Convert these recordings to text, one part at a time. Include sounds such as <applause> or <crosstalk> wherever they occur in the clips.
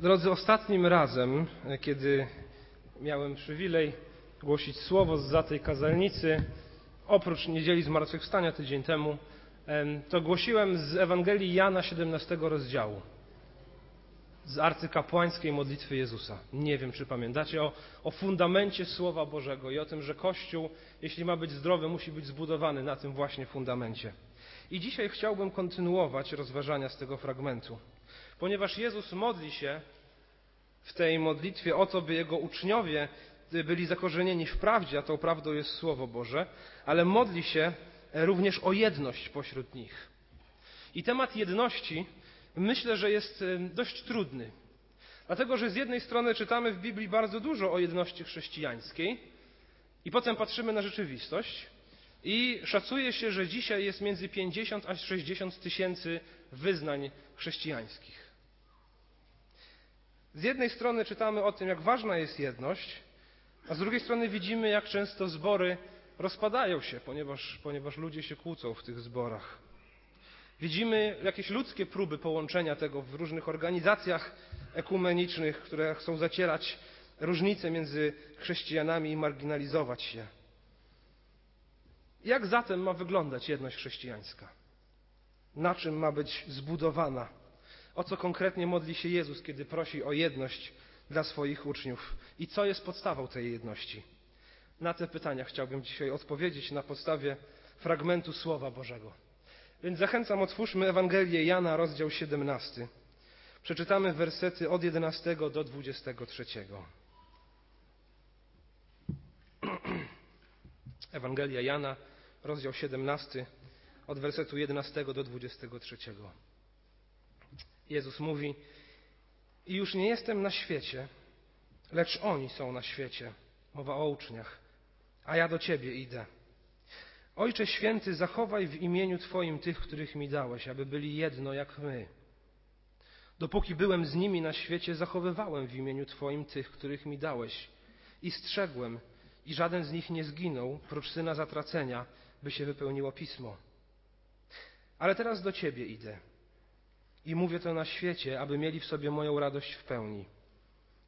Drodzy, ostatnim razem, kiedy miałem przywilej głosić słowo z tej kazalnicy, oprócz niedzieli zmartwychwstania tydzień temu, to głosiłem z Ewangelii Jana 17 rozdziału, z arcykapłańskiej modlitwy Jezusa. Nie wiem, czy pamiętacie o, o fundamencie Słowa Bożego i o tym, że Kościół, jeśli ma być zdrowy, musi być zbudowany na tym właśnie fundamencie. I dzisiaj chciałbym kontynuować rozważania z tego fragmentu, ponieważ Jezus modli się w tej modlitwie o to, by Jego uczniowie byli zakorzenieni w prawdzie, a tą prawdą jest Słowo Boże, ale modli się również o jedność pośród nich. I temat jedności myślę, że jest dość trudny. Dlatego, że z jednej strony czytamy w Biblii bardzo dużo o jedności chrześcijańskiej i potem patrzymy na rzeczywistość i szacuje się, że dzisiaj jest między 50 a 60 tysięcy wyznań chrześcijańskich. Z jednej strony czytamy o tym, jak ważna jest jedność, a z drugiej strony widzimy, jak często zbory rozpadają się, ponieważ, ponieważ ludzie się kłócą w tych zborach. Widzimy jakieś ludzkie próby połączenia tego w różnych organizacjach ekumenicznych, które chcą zacierać różnice między chrześcijanami i marginalizować się. Jak zatem ma wyglądać jedność chrześcijańska? Na czym ma być zbudowana? O co konkretnie modli się Jezus, kiedy prosi o jedność dla swoich uczniów? I co jest podstawą tej jedności? Na te pytania chciałbym dzisiaj odpowiedzieć na podstawie fragmentu Słowa Bożego. Więc zachęcam, otwórzmy Ewangelię Jana, rozdział 17. Przeczytamy wersety od 11 do 23. <clears throat> Ewangelia Jana, rozdział 17, od wersetu 11 do 23. Jezus mówi: I już nie jestem na świecie, lecz oni są na świecie. Mowa o uczniach, a ja do ciebie idę. Ojcze święty, zachowaj w imieniu Twoim tych, których mi dałeś, aby byli jedno jak my. Dopóki byłem z nimi na świecie, zachowywałem w imieniu Twoim tych, których mi dałeś i strzegłem, i żaden z nich nie zginął, prócz syna zatracenia, by się wypełniło pismo. Ale teraz do Ciebie idę i mówię to na świecie, aby mieli w sobie moją radość w pełni.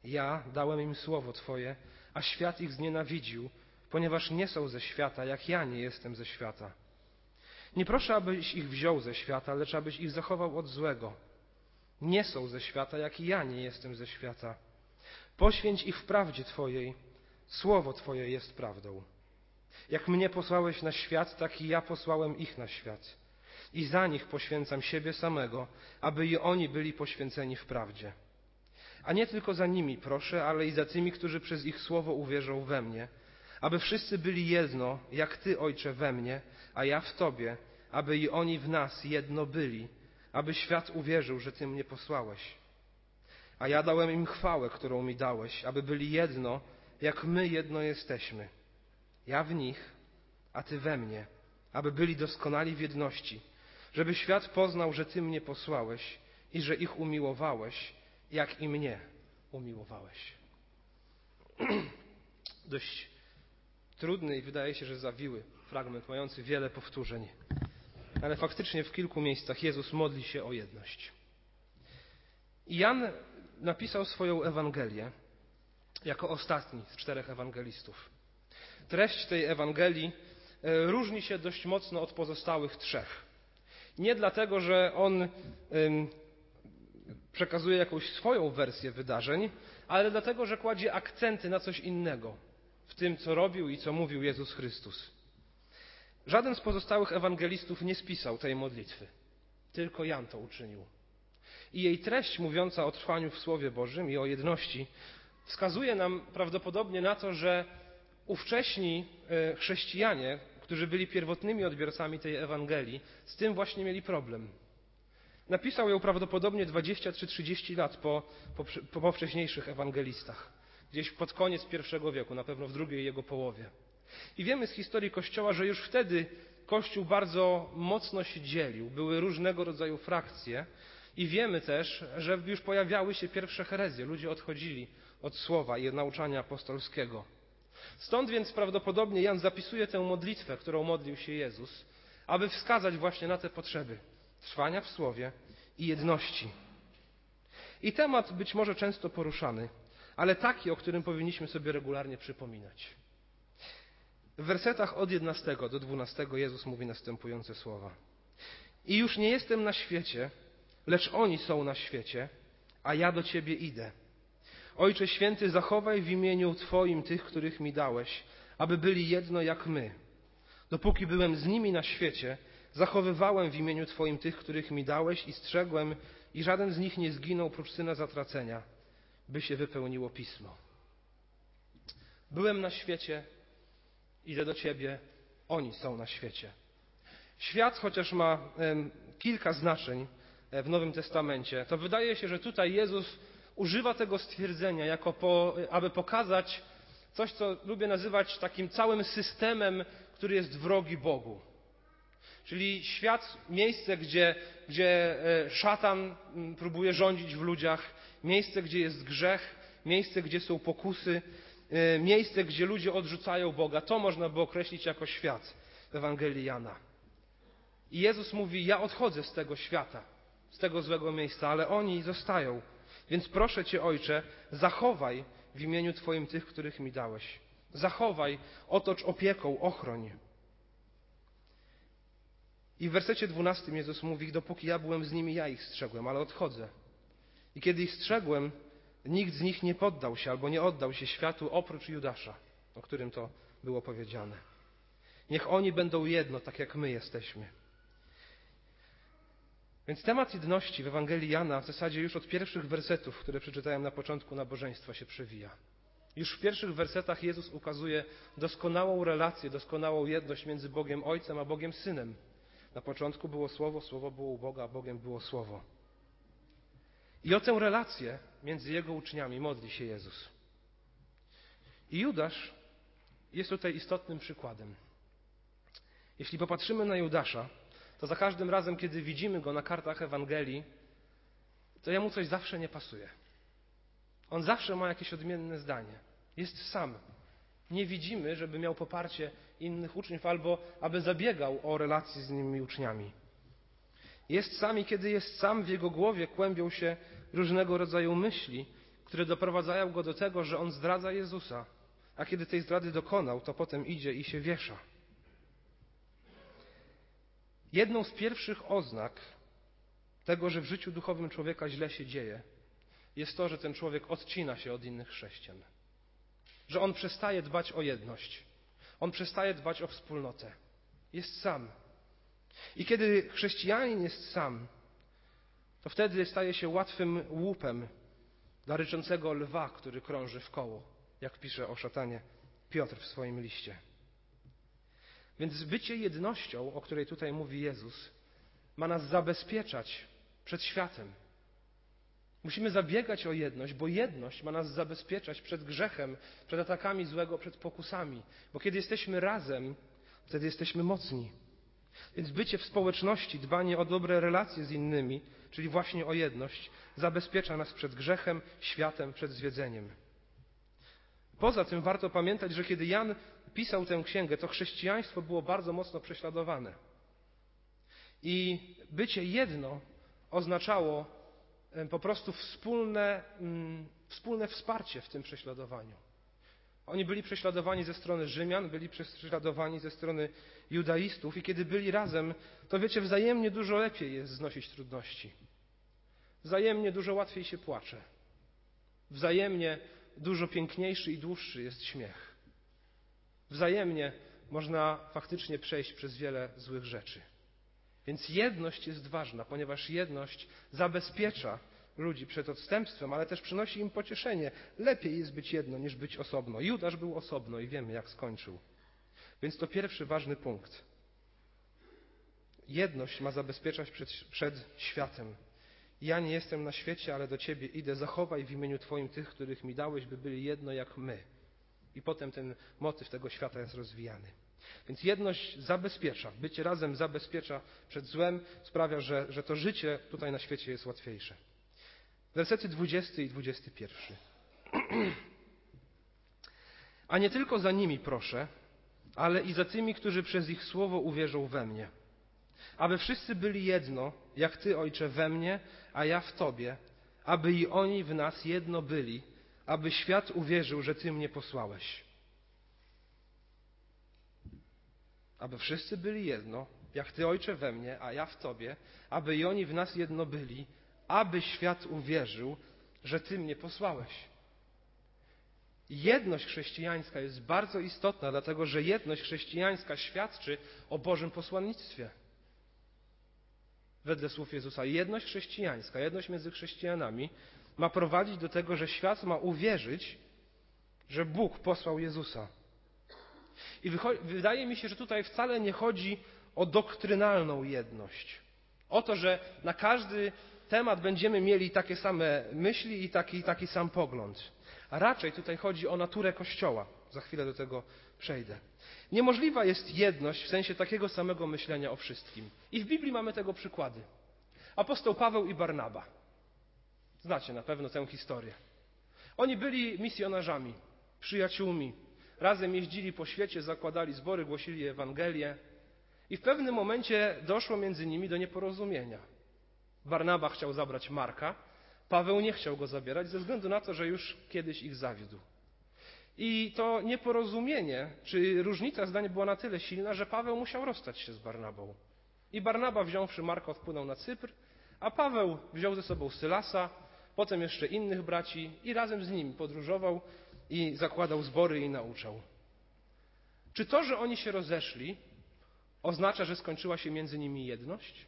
Ja dałem im słowo Twoje, a świat ich znienawidził, ponieważ nie są ze świata, jak ja nie jestem ze świata. Nie proszę, abyś ich wziął ze świata, lecz abyś ich zachował od złego. Nie są ze świata, jak i ja nie jestem ze świata. Poświęć ich w prawdzie Twojej. Słowo Twoje jest prawdą. Jak mnie posłałeś na świat, tak i ja posłałem ich na świat. I za nich poświęcam siebie samego, aby i oni byli poświęceni w prawdzie. A nie tylko za nimi proszę, ale i za tymi, którzy przez ich słowo uwierzą we mnie, aby wszyscy byli jedno, jak Ty, Ojcze, we mnie, a ja w Tobie, aby i oni w nas jedno byli, aby świat uwierzył, że Ty mnie posłałeś. A ja dałem im chwałę, którą mi dałeś, aby byli jedno, jak my jedno jesteśmy. Ja w nich, a Ty we mnie, aby byli doskonali w jedności, żeby świat poznał, że Ty mnie posłałeś i że ich umiłowałeś, jak i mnie umiłowałeś. <clears throat> Dość trudny i wydaje się, że zawiły fragment, mający wiele powtórzeń. Ale faktycznie w kilku miejscach Jezus modli się o jedność. Jan napisał swoją Ewangelię jako ostatni z czterech ewangelistów. Treść tej Ewangelii e, różni się dość mocno od pozostałych trzech. Nie dlatego, że on przekazuje jakąś swoją wersję wydarzeń, ale dlatego, że kładzie akcenty na coś innego w tym, co robił i co mówił Jezus Chrystus. Żaden z pozostałych ewangelistów nie spisał tej modlitwy, tylko Jan to uczynił. I jej treść mówiąca o trwaniu w Słowie Bożym i o jedności wskazuje nam prawdopodobnie na to, że ówcześni e, chrześcijanie, którzy byli pierwotnymi odbiorcami tej Ewangelii, z tym właśnie mieli problem. Napisał ją prawdopodobnie 20 czy 30 lat po, po, po wcześniejszych ewangelistach gdzieś pod koniec I wieku, na pewno w drugiej jego połowie. I wiemy z historii Kościoła, że już wtedy Kościół bardzo mocno się dzielił, były różnego rodzaju frakcje i wiemy też, że już pojawiały się pierwsze herezje, ludzie odchodzili od słowa i od nauczania apostolskiego. Stąd więc prawdopodobnie Jan zapisuje tę modlitwę, którą modlił się Jezus, aby wskazać właśnie na te potrzeby trwania w słowie i jedności. I temat być może często poruszany, ale taki, o którym powinniśmy sobie regularnie przypominać. W wersetach od 11 do 12 Jezus mówi następujące słowa. I już nie jestem na świecie, lecz oni są na świecie, a ja do Ciebie idę. Ojcze Święty, zachowaj w imieniu Twoim tych, których mi dałeś, aby byli jedno jak my. Dopóki byłem z nimi na świecie, zachowywałem w imieniu Twoim tych, których mi dałeś i strzegłem, i żaden z nich nie zginął prócz syna zatracenia, by się wypełniło pismo. Byłem na świecie, idę do Ciebie, oni są na świecie. Świat, chociaż ma kilka znaczeń e, w Nowym Testamencie, to wydaje się, że tutaj Jezus używa tego stwierdzenia, jako po, aby pokazać coś, co lubię nazywać takim całym systemem, który jest wrogi Bogu. Czyli świat, miejsce, gdzie, gdzie e, szatan próbuje rządzić w ludziach, miejsce, gdzie jest grzech, miejsce, gdzie są pokusy, e, miejsce, gdzie ludzie odrzucają Boga. To można by określić jako świat w Ewangelii Jana. I Jezus mówi: Ja odchodzę z tego świata, z tego złego miejsca, ale oni zostają. Więc proszę Cię, Ojcze, zachowaj w imieniu Twoim tych, których mi dałeś. Zachowaj, otocz opieką, ochroń. I w wersecie 12 Jezus mówi: Dopóki ja byłem z nimi, ja ich strzegłem, ale odchodzę. I kiedy ich strzegłem, nikt z nich nie poddał się albo nie oddał się światu oprócz Judasza, o którym to było powiedziane. Niech oni będą jedno, tak jak my jesteśmy. Więc temat jedności w Ewangelii Jana w zasadzie już od pierwszych wersetów, które przeczytałem na początku nabożeństwa, się przewija. Już w pierwszych wersetach Jezus ukazuje doskonałą relację, doskonałą jedność między Bogiem Ojcem a Bogiem Synem. Na początku było Słowo, Słowo było u Boga, a Bogiem było Słowo. I o tę relację między Jego uczniami modli się Jezus. I Judasz jest tutaj istotnym przykładem. Jeśli popatrzymy na Judasza, to za każdym razem, kiedy widzimy go na kartach Ewangelii, to jemu coś zawsze nie pasuje. On zawsze ma jakieś odmienne zdanie. Jest sam. Nie widzimy, żeby miał poparcie innych uczniów albo aby zabiegał o relacje z innymi uczniami. Jest sam i kiedy jest sam, w jego głowie kłębią się różnego rodzaju myśli, które doprowadzają go do tego, że on zdradza Jezusa, a kiedy tej zdrady dokonał, to potem idzie i się wiesza. Jedną z pierwszych oznak tego, że w życiu duchowym człowieka źle się dzieje, jest to, że ten człowiek odcina się od innych chrześcijan. Że on przestaje dbać o jedność. On przestaje dbać o wspólnotę. Jest sam. I kiedy chrześcijanin jest sam, to wtedy staje się łatwym łupem dla ryczącego lwa, który krąży w koło, jak pisze o szatanie Piotr w swoim liście. Więc bycie jednością, o której tutaj mówi Jezus, ma nas zabezpieczać przed światem. Musimy zabiegać o jedność, bo jedność ma nas zabezpieczać przed grzechem, przed atakami złego, przed pokusami. Bo kiedy jesteśmy razem, wtedy jesteśmy mocni. Więc bycie w społeczności, dbanie o dobre relacje z innymi, czyli właśnie o jedność, zabezpiecza nas przed grzechem, światem, przed zwiedzeniem. Poza tym warto pamiętać, że kiedy Jan pisał tę księgę, to chrześcijaństwo było bardzo mocno prześladowane. I bycie jedno oznaczało po prostu wspólne, mm, wspólne wsparcie w tym prześladowaniu. Oni byli prześladowani ze strony Rzymian, byli prześladowani ze strony judaistów i kiedy byli razem, to wiecie, wzajemnie dużo lepiej jest znosić trudności. Wzajemnie dużo łatwiej się płacze. Wzajemnie dużo piękniejszy i dłuższy jest śmiech. Wzajemnie można faktycznie przejść przez wiele złych rzeczy. Więc jedność jest ważna, ponieważ jedność zabezpiecza ludzi przed odstępstwem, ale też przynosi im pocieszenie. Lepiej jest być jedno niż być osobno. Judasz był osobno i wiemy, jak skończył. Więc to pierwszy ważny punkt. Jedność ma zabezpieczać przed, przed światem. Ja nie jestem na świecie, ale do Ciebie idę. Zachowaj w imieniu Twoim tych, których mi dałeś, by byli jedno jak my. I potem ten motyw tego świata jest rozwijany. Więc jedność zabezpiecza, bycie razem zabezpiecza przed złem, sprawia, że, że to życie tutaj na świecie jest łatwiejsze. Wersety 20 i 21. <clears throat> A nie tylko za nimi proszę, ale i za tymi, którzy przez ich słowo uwierzą we mnie. Aby wszyscy byli jedno, jak Ty, Ojcze, we mnie, a ja w Tobie, aby i oni w nas jedno byli, aby świat uwierzył, że Ty mnie posłałeś. Aby wszyscy byli jedno, jak Ty, Ojcze, we mnie, a ja w Tobie, aby i oni w nas jedno byli, aby świat uwierzył, że Ty mnie posłałeś. Jedność chrześcijańska jest bardzo istotna, dlatego że jedność chrześcijańska świadczy o Bożym posłannictwie. Wedle słów Jezusa, jedność chrześcijańska, jedność między chrześcijanami ma prowadzić do tego, że świat ma uwierzyć, że Bóg posłał Jezusa. I wydaje mi się, że tutaj wcale nie chodzi o doktrynalną jedność. O to, że na każdy temat będziemy mieli takie same myśli i taki, taki sam pogląd. A raczej tutaj chodzi o naturę Kościoła. Za chwilę do tego przejdę. Niemożliwa jest jedność w sensie takiego samego myślenia o wszystkim. I w Biblii mamy tego przykłady. Apostoł Paweł i Barnaba. Znacie na pewno tę historię. Oni byli misjonarzami, przyjaciółmi. Razem jeździli po świecie, zakładali zbory, głosili Ewangelię. I w pewnym momencie doszło między nimi do nieporozumienia. Barnaba chciał zabrać Marka, Paweł nie chciał go zabierać ze względu na to, że już kiedyś ich zawiódł. I to nieporozumienie, czy różnica zdań była na tyle silna, że Paweł musiał rozstać się z Barnabą. I Barnaba, wziąwszy Marka, odpłynął na Cypr, a Paweł wziął ze sobą Sylasa, potem jeszcze innych braci i razem z nimi podróżował i zakładał zbory i nauczał. Czy to, że oni się rozeszli, oznacza, że skończyła się między nimi jedność?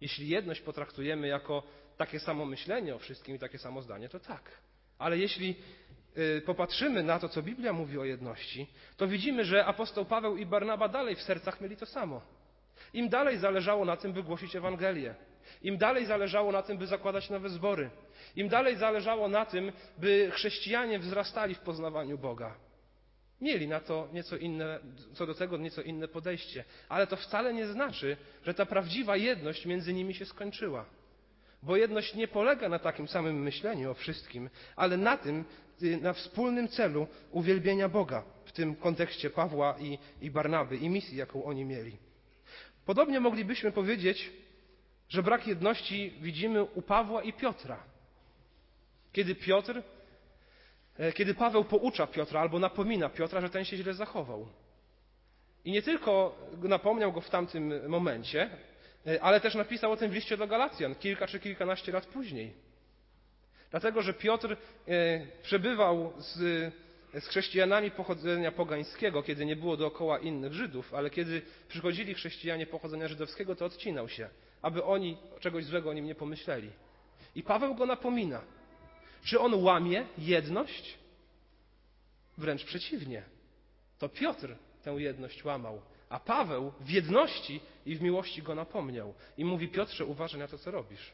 Jeśli jedność potraktujemy jako takie samo myślenie o wszystkim i takie samo zdanie, to tak. Ale jeśli y, popatrzymy na to, co Biblia mówi o jedności, to widzimy, że apostoł Paweł i Barnaba dalej w sercach mieli to samo. Im dalej zależało na tym, by głosić Ewangelię. Im dalej zależało na tym, by zakładać nowe zbory. Im dalej zależało na tym, by chrześcijanie wzrastali w poznawaniu Boga. Mieli na to nieco inne, co do tego nieco inne podejście, ale to wcale nie znaczy, że ta prawdziwa jedność między nimi się skończyła. Bo jedność nie polega na takim samym myśleniu o wszystkim, ale na tym, y, na wspólnym celu uwielbienia Boga w tym kontekście Pawła i, i Barnaby i misji, jaką oni mieli. Podobnie moglibyśmy powiedzieć, że brak jedności widzimy u Pawła i Piotra. Kiedy Piotr, e, kiedy Paweł poucza Piotra albo napomina Piotra, że ten się źle zachował. I nie tylko napomniał go w tamtym momencie, e, ale też napisał o tym w liście do Galacjan kilka czy kilkanaście lat później. Dlatego, że Piotr e, przebywał z, z chrześcijanami pochodzenia pogańskiego, kiedy nie było dookoła innych Żydów, ale kiedy przychodzili chrześcijanie pochodzenia żydowskiego, to odcinał się, aby oni czegoś złego o nim nie pomyśleli. I Paweł go napomina. Czy on łamie jedność? Wręcz przeciwnie. To Piotr tę jedność łamał, a Paweł w jedności i w miłości go napomniał. I mówi: Piotrze, uważaj na to, co robisz.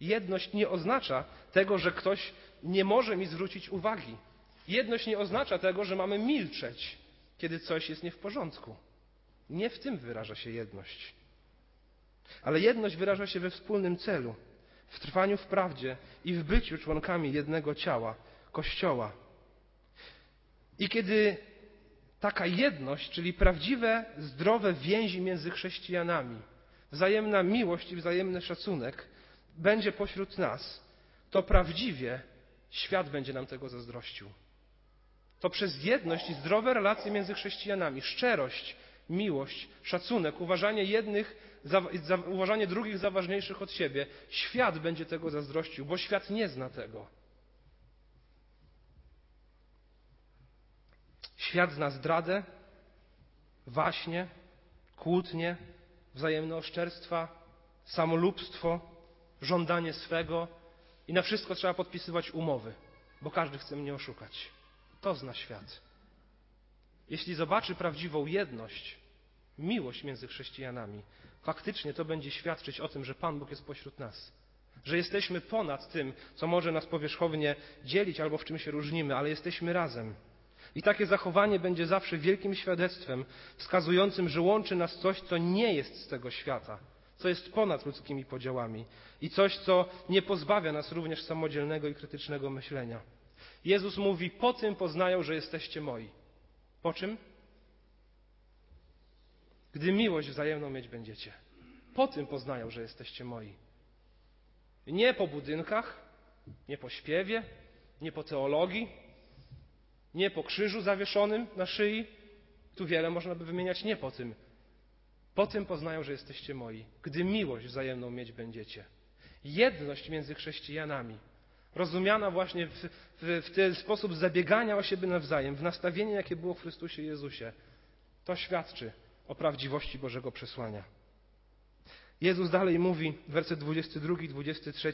Jedność nie oznacza tego, że ktoś nie może mi zwrócić uwagi. Jedność nie oznacza tego, że mamy milczeć, kiedy coś jest nie w porządku. Nie w tym wyraża się jedność. Ale jedność wyraża się we wspólnym celu w trwaniu w prawdzie i w byciu członkami jednego ciała, Kościoła. I kiedy taka jedność, czyli prawdziwe, zdrowe więzi między chrześcijanami, wzajemna miłość i wzajemny szacunek będzie pośród nas, to prawdziwie świat będzie nam tego zazdrościł. To przez jedność i zdrowe relacje między chrześcijanami, szczerość, miłość, szacunek, uważanie jednych za, za, uważanie drugich za ważniejszych od siebie. Świat będzie tego zazdrościł, bo świat nie zna tego. Świat zna zdradę, waśnie, kłótnie, wzajemne oszczerstwa, samolubstwo, żądanie swego i na wszystko trzeba podpisywać umowy, bo każdy chce mnie oszukać. To zna świat. Jeśli zobaczy prawdziwą jedność, miłość między chrześcijanami, faktycznie to będzie świadczyć o tym, że Pan Bóg jest pośród nas. Że jesteśmy ponad tym, co może nas powierzchownie dzielić albo w czym się różnimy, ale jesteśmy razem. I takie zachowanie będzie zawsze wielkim świadectwem, wskazującym, że łączy nas coś, co nie jest z tego świata, co jest ponad ludzkimi podziałami i coś, co nie pozbawia nas również samodzielnego i krytycznego myślenia. Jezus mówi: Po tym poznają, że jesteście moi. Po czym? Gdy miłość wzajemną mieć będziecie. Po tym poznają, że jesteście moi. Nie po budynkach, nie po śpiewie, nie po teologii, nie po krzyżu zawieszonym na szyi. Tu wiele można by wymieniać nie po tym. Po tym poznają, że jesteście moi, gdy miłość wzajemną mieć będziecie. Jedność między chrześcijanami, rozumiana właśnie w, w, w ten sposób zabiegania o siebie nawzajem, w nastawienie, jakie było w Chrystusie Jezusie, to świadczy o prawdziwości Bożego przesłania. Jezus dalej mówi, werset 22, 23,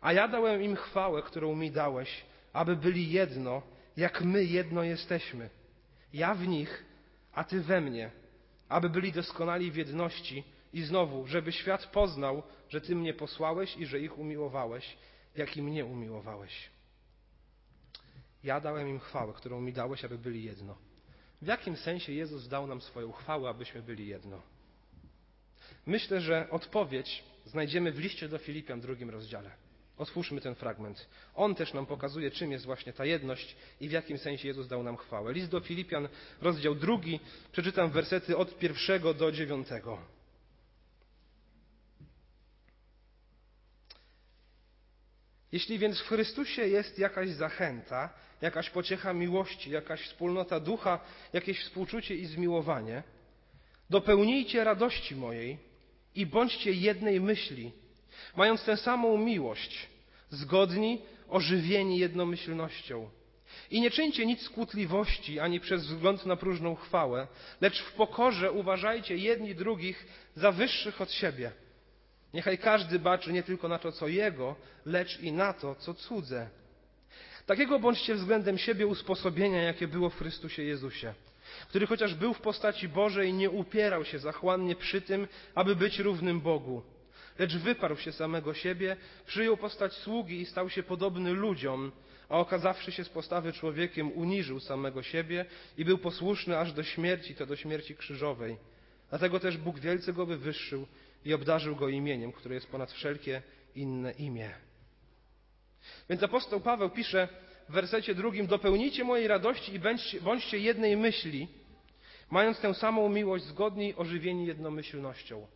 a ja dałem im chwałę, którą mi dałeś, aby byli jedno, jak my jedno jesteśmy. Ja w nich, a Ty we mnie, aby byli doskonali w jedności i znowu, żeby świat poznał, że Ty mnie posłałeś i że ich umiłowałeś, jak i mnie umiłowałeś. Ja dałem im chwałę, którą mi dałeś, aby byli jedno. W jakim sensie Jezus dał nam swoją chwałę, abyśmy byli jedno? Myślę, że odpowiedź znajdziemy w liście do Filipian, drugim rozdziale. Otwórzmy ten fragment. On też nam pokazuje, czym jest właśnie ta jedność i w jakim sensie Jezus dał nam chwałę. List do Filipian, rozdział drugi, przeczytam wersety od pierwszego do dziewiątego. Jeśli więc w Chrystusie jest jakaś zachęta, jakaś pociecha miłości, jakaś wspólnota ducha, jakieś współczucie i zmiłowanie, dopełnijcie radości mojej i bądźcie jednej myśli, mając tę samą miłość, zgodni, ożywieni jednomyślnością. I nie czyńcie nic skłótliwości, ani przez wzgląd na próżną chwałę, lecz w pokorze uważajcie jedni drugich za wyższych od siebie. Niechaj każdy baczy nie tylko na to, co jego, lecz i na to, co cudze. Takiego bądźcie względem siebie usposobienia, jakie było w Chrystusie Jezusie, który chociaż był w postaci Bożej, nie upierał się zachłannie przy tym, aby być równym Bogu lecz wyparł się samego siebie, przyjął postać sługi i stał się podobny ludziom, a okazawszy się z postawy człowiekiem, uniżył samego siebie i był posłuszny aż do śmierci, to do śmierci krzyżowej. Dlatego też Bóg wielce go wywyższył i obdarzył go imieniem, które jest ponad wszelkie inne imię. Więc apostoł Paweł pisze w wersecie drugim: Dopełnijcie mojej radości i bądźcie, jednej myśli, mając tę samą miłość, zgodni, ożywieni jednomyślnością.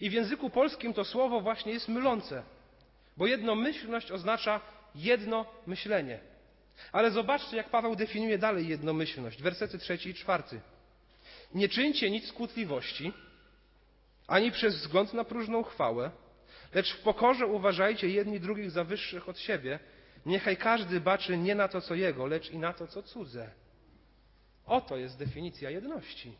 I w języku polskim to słowo właśnie jest mylące, bo jednomyślność oznacza jedno myślenie. Ale zobaczcie, jak Paweł definiuje dalej jednomyślność. Wersety trzeci i czwarty. Nie czyńcie nic skutliwości, ani przez wzgląd na próżną chwałę, lecz w pokorze uważajcie jedni drugich za wyższych od siebie. Niechaj każdy baczy nie na to, co jego, lecz i na to, co cudze. Oto jest definicja jedności.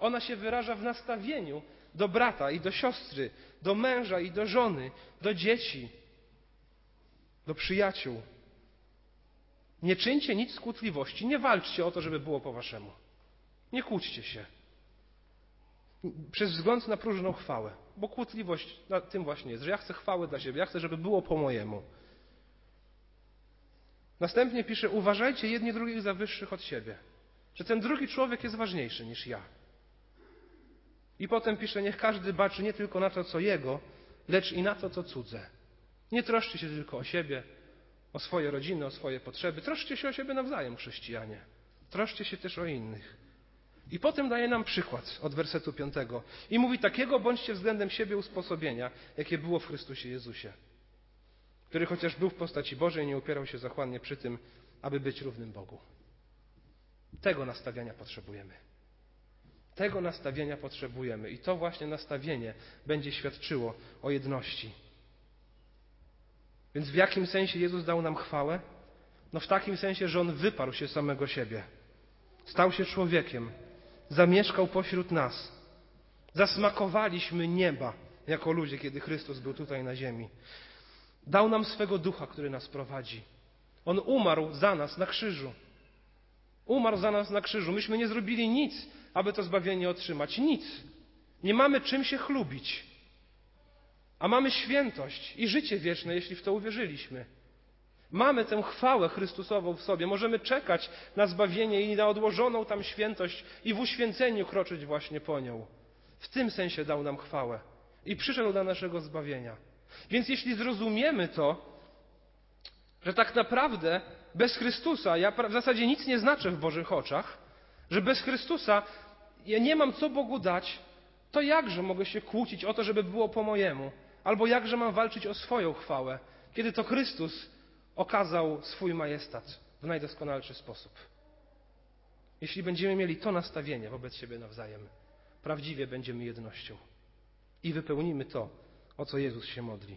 Ona się wyraża w nastawieniu do brata i do siostry, do męża i do żony, do dzieci, do przyjaciół. Nie czyńcie nic skutliwości, nie walczcie o to, żeby było po waszemu. Nie kłóćcie się. Przez wzgląd na próżną chwałę, bo kłótliwość na tym właśnie jest, że ja chcę chwały dla siebie, ja chcę, żeby było po mojemu. Następnie pisze: Uważajcie jedni drugich za wyższych od siebie, że ten drugi człowiek jest ważniejszy niż ja. I potem pisze, niech każdy baczy nie tylko na to, co jego, lecz i na to, co cudze. Nie troszczcie się tylko o siebie, o swoje rodziny, o swoje potrzeby. Troszczcie się o siebie nawzajem, chrześcijanie. Troszczcie się też o innych. I potem daje nam przykład od wersetu piątego. I mówi, takiego bądźcie względem siebie usposobienia, jakie było w Chrystusie Jezusie, który chociaż był w postaci Bożej, nie upierał się zachłannie przy tym, aby być równym Bogu. Tego nastawiania potrzebujemy. Tego nastawienia potrzebujemy i to właśnie nastawienie będzie świadczyło o jedności. Więc w jakim sensie Jezus dał nam chwałę? No w takim sensie, że On wyparł się samego siebie. Stał się człowiekiem. Zamieszkał pośród nas. Zasmakowaliśmy nieba jako ludzie, kiedy Chrystus był tutaj na ziemi. Dał nam swego ducha, który nas prowadzi. On umarł za nas na krzyżu. Umarł za nas na krzyżu. Myśmy nie zrobili nic, aby to zbawienie otrzymać. Nic. Nie mamy czym się chlubić. A mamy świętość i życie wieczne, jeśli w to uwierzyliśmy. Mamy tę chwałę Chrystusową w sobie. Możemy czekać na zbawienie i na odłożoną tam świętość i w uświęceniu kroczyć właśnie po nią. W tym sensie dał nam chwałę i przyszedł dla naszego zbawienia. Więc jeśli zrozumiemy to, że tak naprawdę bez Chrystusa ja w zasadzie nic nie znaczę w Bożych oczach, że bez Chrystusa ja nie mam co Bogu dać, to jakże mogę się kłócić o to, żeby było po mojemu? Albo jakże mam walczyć o swoją chwałę, kiedy to Chrystus okazał swój majestat w najdoskonalszy sposób. Jeśli będziemy mieli to nastawienie wobec siebie nawzajem, prawdziwie będziemy jednością i wypełnimy to, o co Jezus się modli.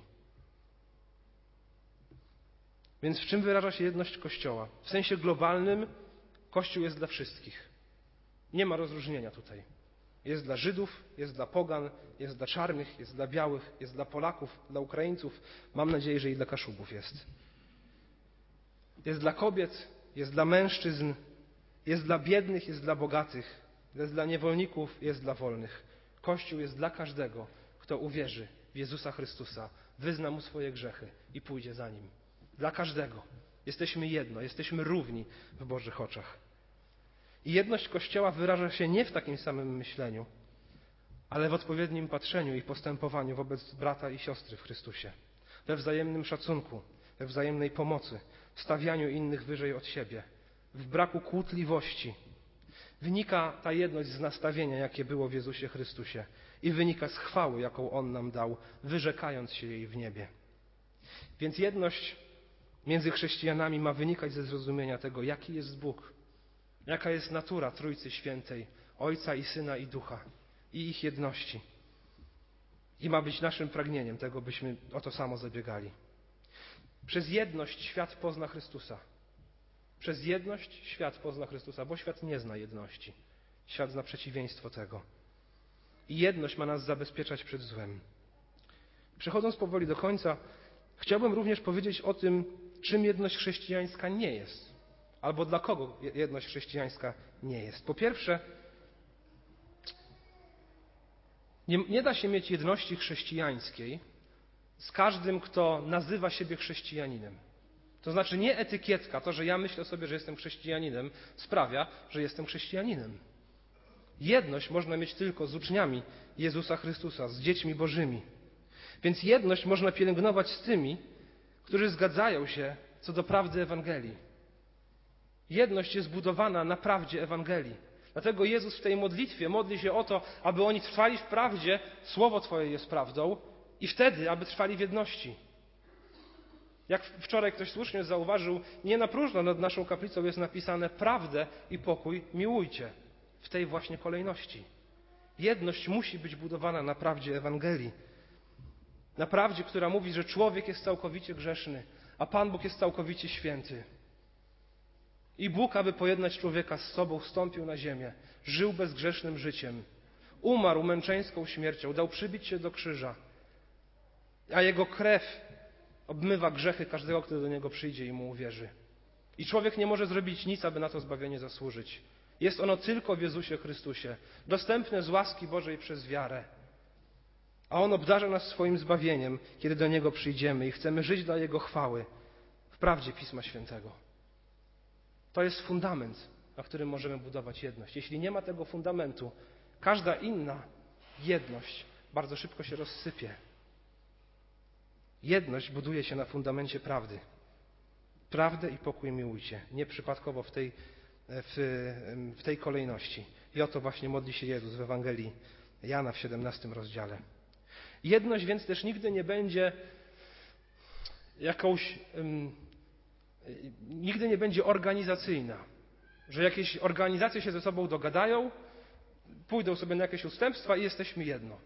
Więc w czym wyraża się jedność Kościoła? W sensie globalnym Kościół jest dla wszystkich. Nie ma rozróżnienia tutaj. Jest dla Żydów, jest dla Pogan, jest dla czarnych, jest dla białych, jest dla Polaków, dla Ukraińców. Mam nadzieję, że i dla Kaszubów jest. Jest dla kobiet, jest dla mężczyzn, jest dla biednych, jest dla bogatych, jest dla niewolników, jest dla wolnych. Kościół jest dla każdego, kto uwierzy w Jezusa Chrystusa, wyzna mu swoje grzechy i pójdzie za nim. Dla każdego. Jesteśmy jedno, jesteśmy równi w Bożych oczach. I jedność Kościoła wyraża się nie w takim samym myśleniu, ale w odpowiednim patrzeniu i postępowaniu wobec brata i siostry w Chrystusie, we wzajemnym szacunku, we wzajemnej pomocy, stawianiu innych wyżej od siebie, w braku kłótliwości. Wynika ta jedność z nastawienia, jakie było w Jezusie Chrystusie i wynika z chwały, jaką On nam dał, wyrzekając się jej w niebie. Więc jedność między chrześcijanami ma wynikać ze zrozumienia tego, jaki jest Bóg, jaka jest natura Trójcy Świętej, Ojca i Syna i Ducha i ich jedności. I ma być naszym pragnieniem tego, byśmy o to samo zabiegali. Przez jedność świat pozna Chrystusa. Przez jedność świat pozna Chrystusa, bo świat nie zna jedności. Świat zna przeciwieństwo tego. I jedność ma nas zabezpieczać przed złem. Przechodząc powoli do końca, chciałbym również powiedzieć o tym, czym jedność chrześcijańska nie jest, albo dla kogo jedność chrześcijańska nie jest. Po pierwsze, nie, nie da się mieć jedności chrześcijańskiej z każdym, kto nazywa siebie chrześcijaninem. To znaczy nie etykietka, to, że ja myślę sobie, że jestem chrześcijaninem, sprawia, że jestem chrześcijaninem. Jedność można mieć tylko z uczniami Jezusa Chrystusa, z dziećmi Bożymi. Więc jedność można pielęgnować z tymi, którzy zgadzają się co do prawdy Ewangelii. Jedność jest budowana na prawdzie Ewangelii. Dlatego Jezus w tej modlitwie modli się o to, aby oni trwali w prawdzie, Słowo Twoje jest prawdą, i wtedy, aby trwali w jedności. Jak wczoraj ktoś słusznie zauważył, nie na próżno nad naszą kaplicą jest napisane prawdę i pokój miłujcie. W tej właśnie kolejności. Jedność musi być budowana na prawdzie Ewangelii. Na prawdzie, która mówi, że człowiek jest całkowicie grzeszny, a Pan Bóg jest całkowicie święty. I Bóg, aby pojednać człowieka z sobą, wstąpił na ziemię, żył bezgrzesznym życiem, umarł męczeńską śmiercią, dał przybić się do krzyża, a Jego krew obmywa grzechy każdego, kto do Niego przyjdzie i Mu uwierzy. I człowiek nie może zrobić nic, aby na to zbawienie zasłużyć. Jest ono tylko w Jezusie Chrystusie, dostępne z łaski Bożej przez wiarę. A On obdarza nas swoim zbawieniem, kiedy do Niego przyjdziemy i chcemy żyć dla Jego chwały w prawdzie Pisma Świętego. To jest fundament, na którym możemy budować jedność. Jeśli nie ma tego fundamentu, każda inna jedność bardzo szybko się rozsypie. Jedność buduje się na fundamencie prawdy. Prawdę i pokój miłujcie. Nieprzypadkowo w tej, w, w tej kolejności. I o to właśnie modli się Jezus w Ewangelii Jana w 17 rozdziale. Jedność więc też nigdy nie będzie jakąś. Um, nigdy nie będzie organizacyjna. Że jakieś organizacje się ze sobą dogadają, pójdą sobie na jakieś ustępstwa i jesteśmy jedno.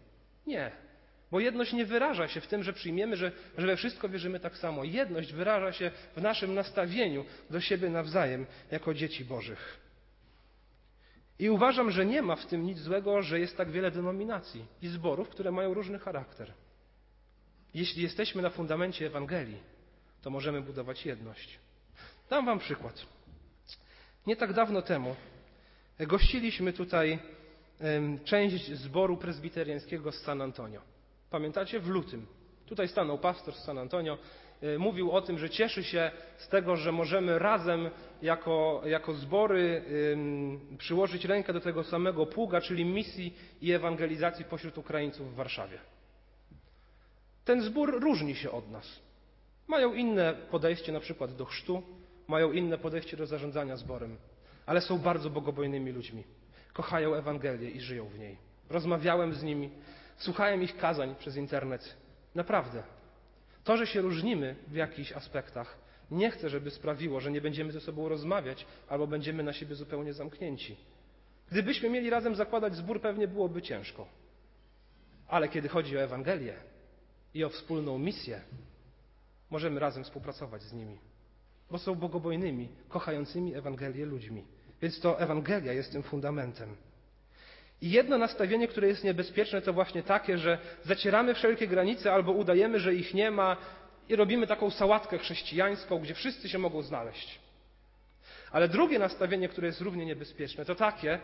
Nie. Bo jedność nie wyraża się w tym, że przyjmiemy, że, że we wszystko wierzymy tak samo. Jedność wyraża się w naszym nastawieniu do siebie nawzajem, jako dzieci Bożych. I uważam, że nie ma w tym nic złego, że jest tak wiele denominacji i zborów, które mają różny charakter. Jeśli jesteśmy na fundamencie Ewangelii, to możemy budować jedność. Dam Wam przykład. Nie tak dawno temu gościliśmy tutaj część zboru prezbiteriańskiego z San Antonio. Pamiętacie? W lutym. Tutaj stanął pastor z San Antonio, e, mówił o tym, że cieszy się z tego, że możemy razem jako, jako zbory przyłożyć rękę do tego samego pługa, czyli misji i ewangelizacji pośród Ukraińców w Warszawie. Ten zbór różni się od nas. Mają inne podejście na przykład do chrztu, mają inne podejście do zarządzania zborem, ale są bardzo bogobojnymi ludźmi. Kochają Ewangelię i żyją w niej. Rozmawiałem z nimi, Słuchałem ich kazań przez internet Naprawdę. To, że się różnimy w jakichś aspektach, nie chcę, żeby sprawiło, że nie będziemy ze sobą rozmawiać albo będziemy na siebie zupełnie zamknięci. Gdybyśmy mieli razem zakładać zbór, pewnie byłoby ciężko. Ale kiedy chodzi o Ewangelię i o wspólną misję, możemy razem współpracować z nimi, bo są bogobojnymi, kochającymi Ewangelię ludźmi. Więc to Ewangelia jest tym fundamentem. I jedno nastawienie, które jest niebezpieczne, to właśnie takie, że zacieramy wszelkie granice albo udajemy, że ich nie ma i robimy taką sałatkę chrześcijańską, gdzie wszyscy się mogą znaleźć. Ale drugie nastawienie, które jest równie niebezpieczne, to takie,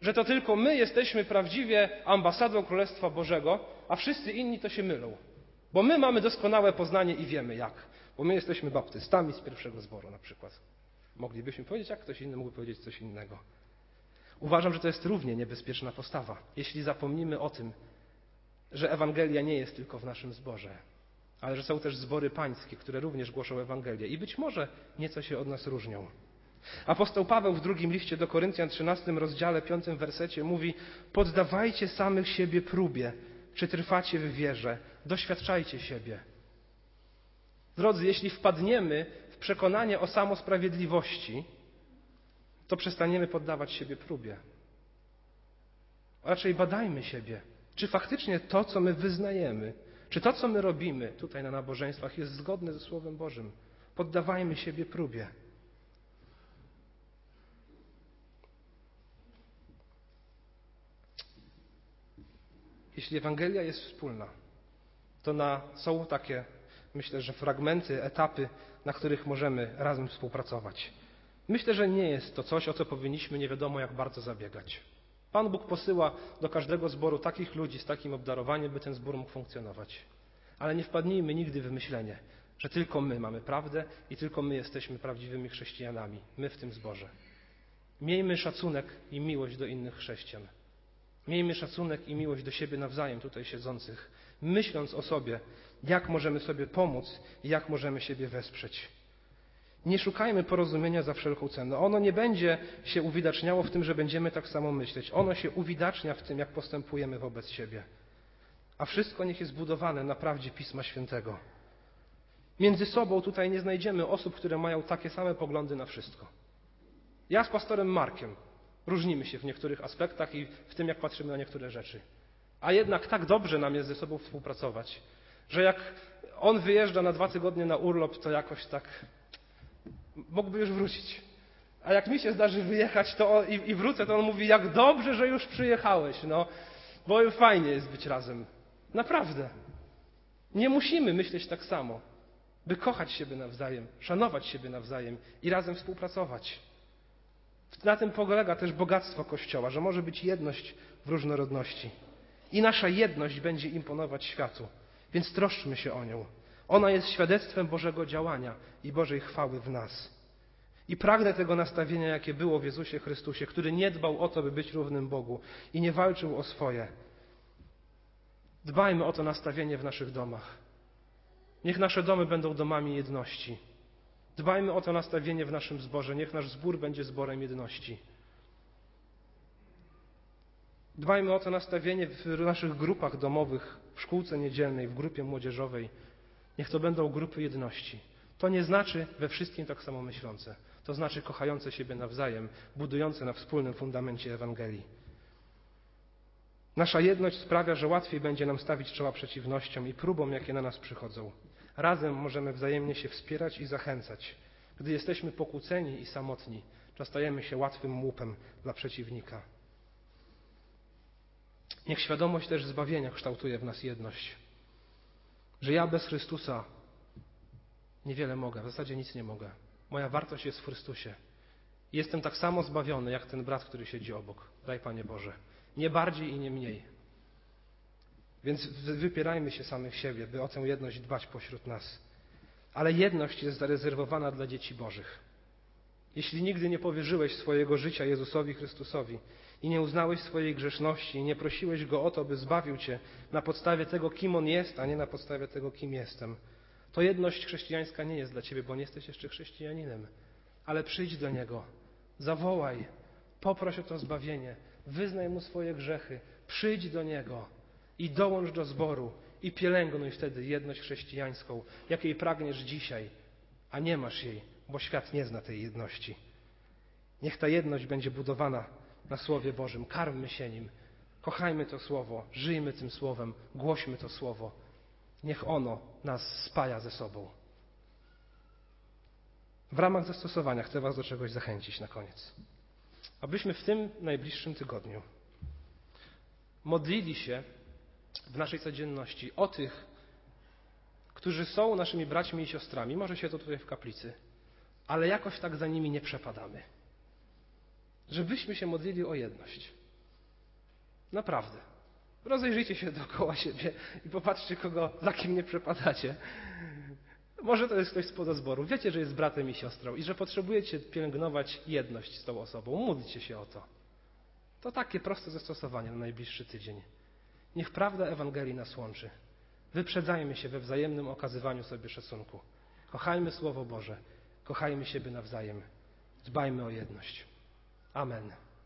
że to tylko my jesteśmy prawdziwie ambasadą Królestwa Bożego, a wszyscy inni to się mylą. Bo my mamy doskonałe poznanie i wiemy jak. Bo my jesteśmy baptystami z pierwszego zboru na przykład. Moglibyśmy powiedzieć, jak ktoś inny mógłby powiedzieć coś innego. Uważam, że to jest równie niebezpieczna postawa, jeśli zapomnimy o tym, że Ewangelia nie jest tylko w naszym zborze, ale że są też zbory pańskie, które również głoszą Ewangelię i być może nieco się od nas różnią. Apostoł Paweł w drugim liście do Koryntian, 13 rozdziale, 5 wersecie mówi: Poddawajcie samych siebie próbie, czy trwacie w wierze, doświadczajcie siebie. Drodzy, jeśli wpadniemy w przekonanie o samosprawiedliwości, to przestaniemy poddawać siebie próbie. Raczej badajmy siebie, czy faktycznie to, co my wyznajemy, czy to, co my robimy tutaj na nabożeństwach, jest zgodne ze Słowem Bożym. Poddawajmy siebie próbie. Jeśli Ewangelia jest wspólna, to na, są takie, myślę, że fragmenty, etapy, na których możemy razem współpracować. Myślę, że nie jest to coś, o co powinniśmy nie wiadomo jak bardzo zabiegać. Pan Bóg posyła do każdego zboru takich ludzi z takim obdarowaniem, by ten zbór mógł funkcjonować. Ale nie wpadnijmy nigdy w myślenie, że tylko my mamy prawdę i tylko my jesteśmy prawdziwymi chrześcijanami, my w tym zborze. Miejmy szacunek i miłość do innych chrześcijan. Miejmy szacunek i miłość do siebie nawzajem, tutaj siedzących, myśląc o sobie, jak możemy sobie pomóc i jak możemy siebie wesprzeć. Nie szukajmy porozumienia za wszelką cenę. Ono nie będzie się uwidaczniało w tym, że będziemy tak samo myśleć. Ono się uwidacznia w tym, jak postępujemy wobec siebie. A wszystko niech jest budowane na prawdzie Pisma Świętego. Między sobą tutaj nie znajdziemy osób, które mają takie same poglądy na wszystko. Ja z pastorem Markiem różnimy się w niektórych aspektach i w tym, jak patrzymy na niektóre rzeczy. A jednak tak dobrze nam jest ze sobą współpracować, że jak on wyjeżdża na dwa tygodnie na urlop, to jakoś tak mógłby już wrócić. A jak mi się zdarzy wyjechać to i, i wrócę, to on mówi, jak dobrze, że już przyjechałeś, no, bo fajnie jest być razem. Naprawdę. Nie musimy myśleć tak samo, by kochać siebie nawzajem, szanować siebie nawzajem i razem współpracować. Na tym polega też bogactwo Kościoła, że może być jedność w różnorodności. I nasza jedność będzie imponować światu, więc troszczmy się o nią. Ona jest świadectwem Bożego działania i Bożej chwały w nas. I pragnę tego nastawienia, jakie było w Jezusie Chrystusie, który nie dbał o to, by być równym Bogu i nie walczył o swoje. Dbajmy o to nastawienie w naszych domach. Niech nasze domy będą domami jedności. Dbajmy o to nastawienie w naszym zborze. Niech nasz zbór będzie zborem jedności. Dbajmy o to nastawienie w naszych grupach domowych, w szkółce niedzielnej, w grupie młodzieżowej. Niech to będą grupy jedności. To nie znaczy we wszystkim tak samo myślące. To znaczy kochające siebie nawzajem, budujące na wspólnym fundamencie Ewangelii. Nasza jedność sprawia, że łatwiej będzie nam stawić czoła przeciwnościom i próbom, jakie na nas przychodzą. Razem możemy wzajemnie się wspierać i zachęcać. Gdy jesteśmy pokłóceni i samotni, to stajemy się łatwym łupem dla przeciwnika. Niech świadomość też zbawienia kształtuje w nas jedność. Że ja bez Chrystusa niewiele mogę, w zasadzie nic nie mogę. Moja wartość jest w Chrystusie. Jestem tak samo zbawiony, jak ten brat, który siedzi obok. Daj Panie Boże. Nie bardziej i nie mniej. Więc wypierajmy się samych siebie, by o tę jedność dbać pośród nas. Ale jedność jest zarezerwowana dla dzieci Bożych. Jeśli nigdy nie powierzyłeś swojego życia Jezusowi Chrystusowi i nie uznałeś swojej grzeszności i nie prosiłeś Go o to, by zbawił Cię na podstawie tego, kim On jest, a nie na podstawie tego, kim jestem, to jedność chrześcijańska nie jest dla Ciebie, bo nie jesteś jeszcze chrześcijaninem. Ale przyjdź do Niego, zawołaj, poproś o to zbawienie, wyznaj Mu swoje grzechy, przyjdź do Niego i dołącz do zboru i pielęgnuj wtedy jedność chrześcijańską, jakiej pragniesz dzisiaj, a nie masz jej, bo świat nie zna tej jedności. Niech ta jedność będzie budowana na Słowie Bożym. Karmmy się nim. Kochajmy to Słowo, żyjmy tym Słowem, głośmy to Słowo. Niech ono nas spaja ze sobą. W ramach zastosowania chcę Was do czegoś zachęcić na koniec. Abyśmy w tym najbliższym tygodniu modlili się w naszej codzienności o tych, którzy są naszymi braćmi i siostrami, może się to tutaj w kaplicy, ale jakoś tak za nimi nie przepadamy. Żebyśmy się modlili o jedność. Naprawdę. Rozejrzyjcie się dookoła siebie i popatrzcie, kogo, za kim nie przepadacie. Może to jest ktoś z zboru. Wiecie, że jest bratem i siostrą i że potrzebujecie pielęgnować jedność z tą osobą. Módlcie się o to. To takie proste zastosowanie na najbliższy tydzień. Niech prawda Ewangelii nas łączy. Wyprzedzajmy się we wzajemnym okazywaniu sobie szacunku. Kochajmy Słowo Boże. Kochajmy siebie nawzajem. Dbajmy o jedność. Amen.